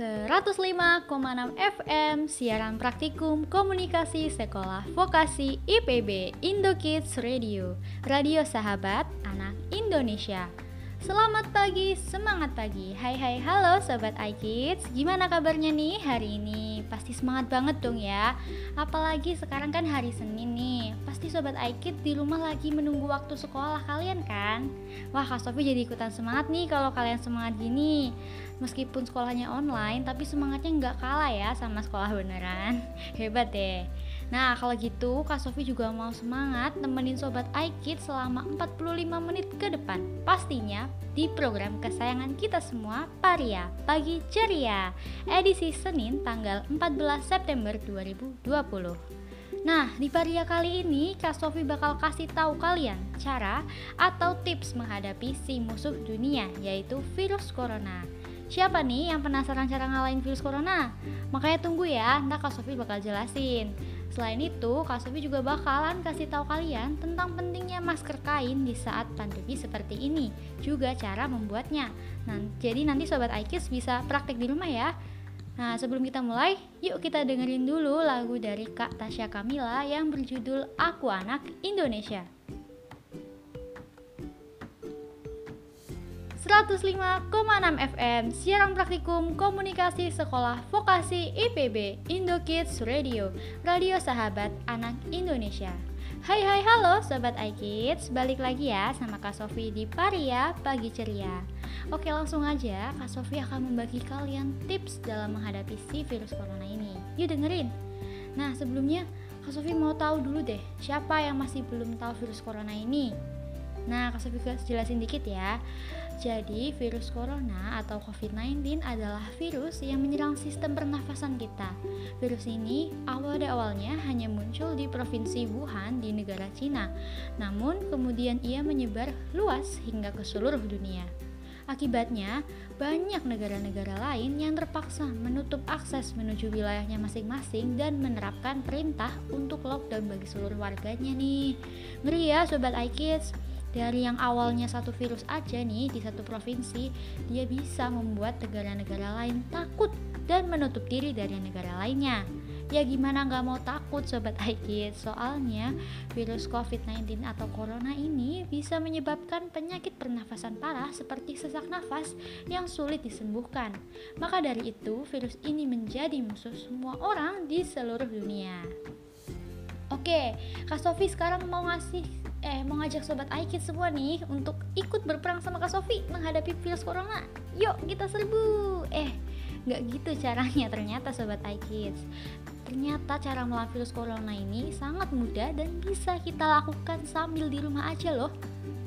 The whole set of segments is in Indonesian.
105,6 FM Siaran Praktikum Komunikasi Sekolah Vokasi IPB Indo Kids Radio Radio Sahabat Anak Indonesia. Selamat pagi, semangat pagi. Hai hai halo Sobat iKids. Gimana kabarnya nih hari ini? Pasti semangat banget dong ya. Apalagi sekarang kan hari Senin nih. Pasti Sobat iKids di rumah lagi menunggu waktu sekolah kalian kan? Wah Kak Sofi jadi ikutan semangat nih kalau kalian semangat gini Meskipun sekolahnya online Tapi semangatnya nggak kalah ya sama sekolah beneran Hebat deh Nah, kalau gitu Kak Sofi juga mau semangat nemenin Sobat iKid selama 45 menit ke depan. Pastinya di program kesayangan kita semua, Paria Pagi Ceria, edisi Senin tanggal 14 September 2020. Nah, di Paria kali ini Kak Sofi bakal kasih tahu kalian cara atau tips menghadapi si musuh dunia yaitu virus corona. Siapa nih yang penasaran cara ngalahin virus corona? Makanya tunggu ya, ntar Kak Sofi bakal jelasin. Selain itu, Kak Sofi juga bakalan kasih tahu kalian tentang pentingnya masker kain di saat pandemi seperti ini, juga cara membuatnya. Nah, jadi nanti sobat Aikis bisa praktek di rumah ya. Nah, sebelum kita mulai, yuk kita dengerin dulu lagu dari Kak Tasya Kamila yang berjudul Aku Anak Indonesia. 105,6 FM Siaran Praktikum Komunikasi Sekolah Vokasi IPB Indo Kids Radio Radio Sahabat Anak Indonesia. Hai hai halo Sobat iKids. Balik lagi ya sama Kak Sofi di Paria Pagi Ceria. Oke langsung aja Kak Sofi akan membagi kalian tips dalam menghadapi si virus corona ini. Yuk dengerin. Nah sebelumnya Kak Sofi mau tahu dulu deh Siapa yang masih belum tahu virus corona ini? Nah, Kak Sofi jelasin dikit ya. Jadi, virus corona atau COVID-19 adalah virus yang menyerang sistem pernafasan kita. Virus ini awal awalnya hanya muncul di provinsi Wuhan di negara Cina, namun kemudian ia menyebar luas hingga ke seluruh dunia. Akibatnya, banyak negara-negara lain yang terpaksa menutup akses menuju wilayahnya masing-masing dan menerapkan perintah untuk lockdown bagi seluruh warganya nih. Ngeri ya Sobat iKids, dari yang awalnya satu virus aja nih di satu provinsi, dia bisa membuat negara-negara lain takut dan menutup diri dari negara lainnya. Ya gimana nggak mau takut Sobat Aikid Soalnya virus COVID-19 atau Corona ini bisa menyebabkan penyakit pernafasan parah seperti sesak nafas yang sulit disembuhkan. Maka dari itu virus ini menjadi musuh semua orang di seluruh dunia Oke, Kak Sofi sekarang mau ngasih eh mau ngajak sobat iKid semua nih untuk ikut berperang sama Kak Sofi menghadapi virus corona. Yuk kita serbu. Eh, nggak gitu caranya ternyata sobat iKids. Ternyata cara melawan virus corona ini sangat mudah dan bisa kita lakukan sambil di rumah aja loh.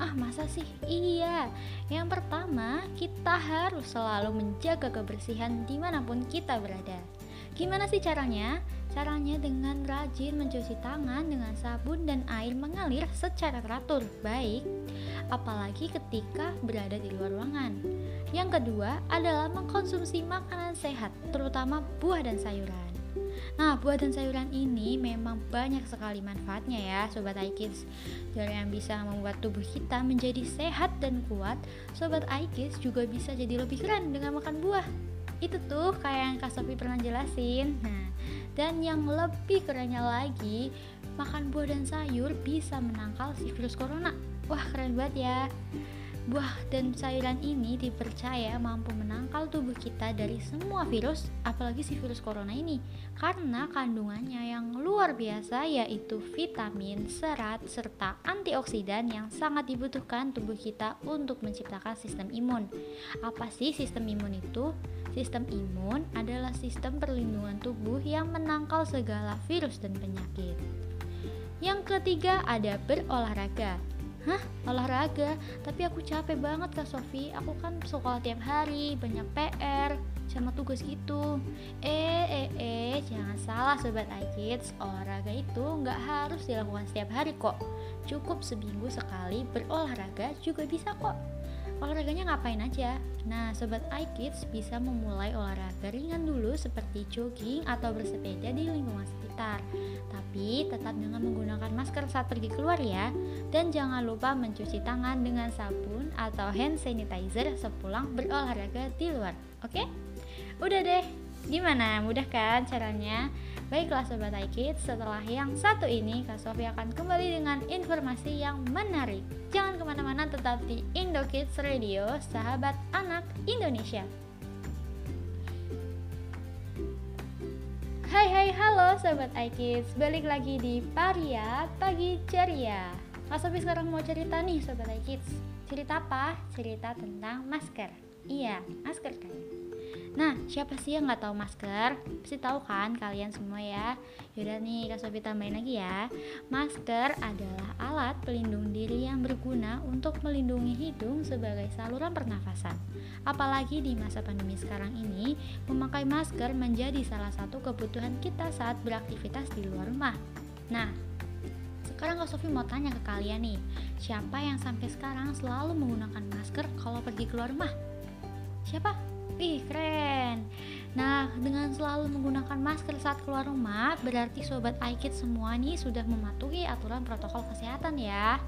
Ah masa sih? Iya Yang pertama kita harus selalu menjaga kebersihan di mana pun kita berada Gimana sih caranya? Caranya dengan rajin mencuci tangan dengan sabun dan air mengalir secara teratur, baik apalagi ketika berada di luar ruangan. Yang kedua adalah mengkonsumsi makanan sehat, terutama buah dan sayuran. Nah, buah dan sayuran ini memang banyak sekali manfaatnya ya, Sobat iKids. Dari yang bisa membuat tubuh kita menjadi sehat dan kuat, Sobat iKids juga bisa jadi lebih keren dengan makan buah. Itu tuh kayak yang Kak Sofi pernah jelasin. Nah, dan yang lebih kerennya lagi, makan buah dan sayur bisa menangkal si virus corona. Wah, keren banget ya. Buah dan sayuran ini dipercaya mampu menangkal tubuh kita dari semua virus, apalagi si virus corona ini, karena kandungannya yang luar biasa yaitu vitamin, serat, serta antioksidan yang sangat dibutuhkan tubuh kita untuk menciptakan sistem imun. Apa sih sistem imun itu? Sistem imun adalah sistem perlindungan tubuh yang menangkal segala virus dan penyakit. Yang ketiga ada berolahraga. Hah, olahraga? Tapi aku capek banget Kak Sofi. Aku kan sekolah tiap hari, banyak PR, sama tugas gitu. Eh, eh, eh, jangan salah Sobat iKids. Olahraga itu nggak harus dilakukan setiap hari kok. Cukup seminggu sekali berolahraga juga bisa kok olahraganya ngapain aja? Nah, sobat iKids bisa memulai olahraga ringan dulu seperti jogging atau bersepeda di lingkungan sekitar. Tapi tetap dengan menggunakan masker saat pergi keluar ya. Dan jangan lupa mencuci tangan dengan sabun atau hand sanitizer sepulang berolahraga di luar. Oke? Udah deh, gimana? Mudah kan caranya? Baiklah Sobat iKids, setelah yang satu ini Kak Sofi akan kembali dengan informasi yang menarik. Jangan ke mana-mana tetap di Indo Kids Radio, sahabat anak Indonesia. Hai hai halo Sobat iKids, balik lagi di Paria Pagi Ceria. Kak Sofi sekarang mau cerita nih Sobat iKids Cerita apa? Cerita tentang masker. Iya, masker kan Nah, siapa sih yang nggak tahu masker? Pasti tahu kan kalian semua ya. Yaudah nih, Kak Sofi tambahin lagi ya. Masker adalah alat pelindung diri yang berguna untuk melindungi hidung sebagai saluran pernafasan. Apalagi di masa pandemi sekarang ini, memakai masker menjadi salah satu kebutuhan kita saat beraktivitas di luar rumah. Nah, sekarang Kak Sofi mau tanya ke kalian nih, siapa yang sampai sekarang selalu menggunakan masker kalau pergi keluar rumah? Siapa? Ih, keren. Nah, dengan selalu menggunakan masker saat keluar rumah, berarti sobat iKid semua nih sudah mematuhi aturan protokol kesehatan ya.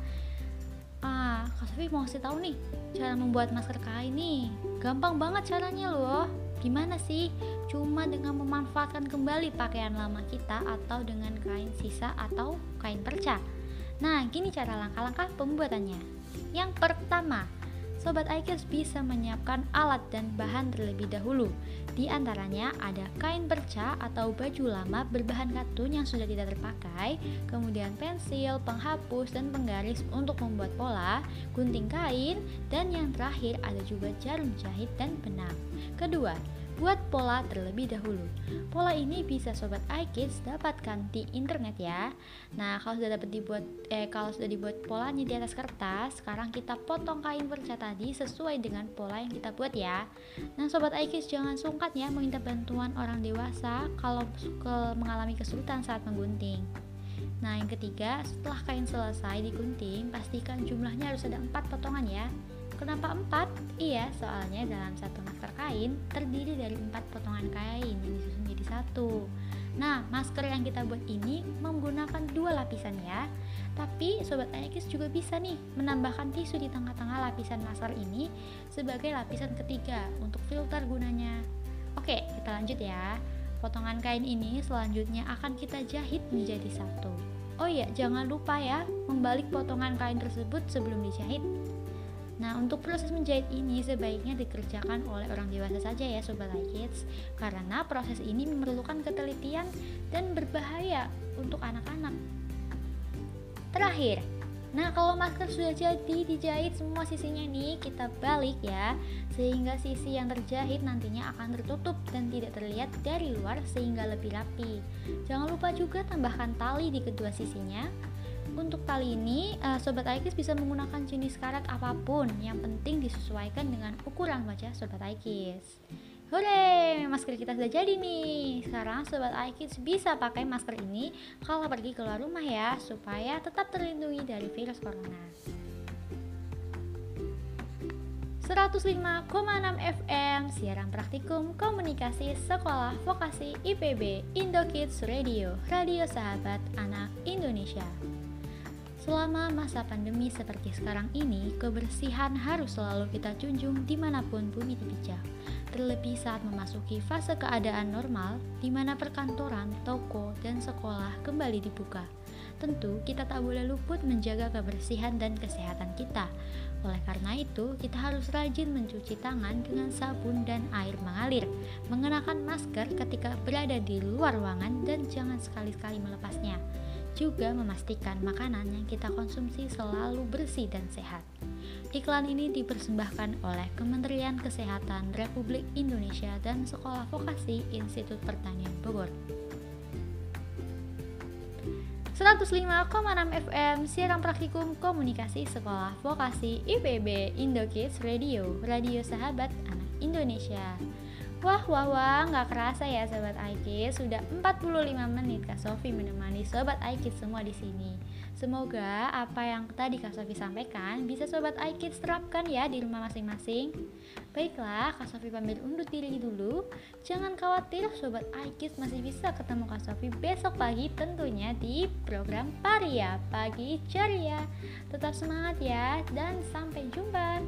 Ah, Kak Sofi mau kasih tahu nih cara membuat masker kain nih. Gampang banget caranya loh. Gimana sih? Cuma dengan memanfaatkan kembali pakaian lama kita atau dengan kain sisa atau kain perca. Nah, gini cara langkah-langkah pembuatannya. Yang pertama, Sobat iKids bisa menyiapkan alat dan bahan terlebih dahulu. Di antaranya ada kain perca atau baju lama berbahan katun yang sudah tidak terpakai, kemudian pensil, penghapus, dan penggaris untuk membuat pola, gunting kain, dan yang terakhir ada juga jarum jahit dan benang. Kedua, Buat pola terlebih dahulu. Pola ini bisa sobat iKids dapatkan di internet ya. Nah, kalau sudah dapat dibuat eh kalau sudah dibuat polanya di atas kertas, sekarang kita potong kain perca tadi sesuai dengan pola yang kita buat ya. Nah, sobat iKids jangan sungkan ya meminta bantuan orang dewasa kalau mengalami kesulitan saat menggunting. Nah, yang ketiga, setelah kain selesai digunting, pastikan jumlahnya harus ada empat potongan ya. Kenapa empat? Iya, soalnya dalam satu masker kain terdiri dari empat potongan kain yang disusun jadi satu. Nah, masker yang kita buat ini menggunakan dua lapisan ya. Tapi sobat Ayakis juga bisa nih menambahkan tisu di tengah-tengah lapisan masker ini sebagai lapisan ketiga untuk filter gunanya. Oke, kita lanjut ya. Potongan kain ini selanjutnya akan kita jahit menjadi satu. Oh iya, jangan lupa ya membalik potongan kain tersebut sebelum dijahit. Nah, untuk proses menjahit ini sebaiknya dikerjakan oleh orang dewasa saja ya Sobat Kids. Karena proses ini memerlukan ketelitian dan berbahaya untuk anak-anak. Terakhir, Nah, kalau masker sudah jadi dijahit semua sisinya nih, kita balik ya, sehingga sisi yang terjahit nantinya akan tertutup dan tidak terlihat dari luar sehingga lebih rapi. Jangan lupa juga tambahkan tali di kedua sisinya untuk tali ini, uh, Sobat Aikis bisa menggunakan jenis karet apa pun, yang penting disesuaikan dengan ukuran wajah Sobat Aikis. Hore, masker kita sudah jadi nih. Sekarang Sobat Aikis bisa pakai masker ini kalau pergi keluar rumah ya, supaya tetap terlindungi dari virus corona. 105,6 FM Siaran Praktikum Komunikasi Sekolah Vokasi IPB Indo Kids Radio Radio Sahabat Anak Indonesia Selama masa pandemi seperti sekarang ini, kebersihan harus selalu kita junjung di mana pun bumi dipijak. Terlebih saat memasuki fase keadaan normal, di mana perkantoran, toko, dan sekolah kembali dibuka. Tentu, kita tak boleh luput menjaga kebersihan dan kesehatan kita. Oleh karena itu, kita harus rajin mencuci tangan dengan sabun dan air mengalir, mengenakan masker ketika berada di luar ruangan, dan jangan sekali-kali melepasnya juga memastikan makanan yang kita konsumsi selalu bersih dan sehat. Iklan ini dipersembahkan oleh Kementerian Kesehatan Republik Indonesia dan Sekolah Vokasi Institut Pertanian Bogor. 105,6 FM Siaran Praktikum Komunikasi Sekolah Vokasi IPB Indokids Radio Radio Sahabat Anak Indonesia Wah wah wah nggak kerasa ya sobat Aiki sudah 45 menit Kak Sofi menemani sobat Aiki semua di sini. Semoga apa yang tadi Kak Sofi sampaikan bisa sobat Aiki terapkan ya di rumah masing-masing. Baiklah, Kak Sofi pamit undur diri dulu. Jangan khawatir sobat Aiki masih bisa ketemu Kak Sofi besok pagi tentunya di program Paria Pagi Ceria. Tetap semangat ya dan sampai jumpa.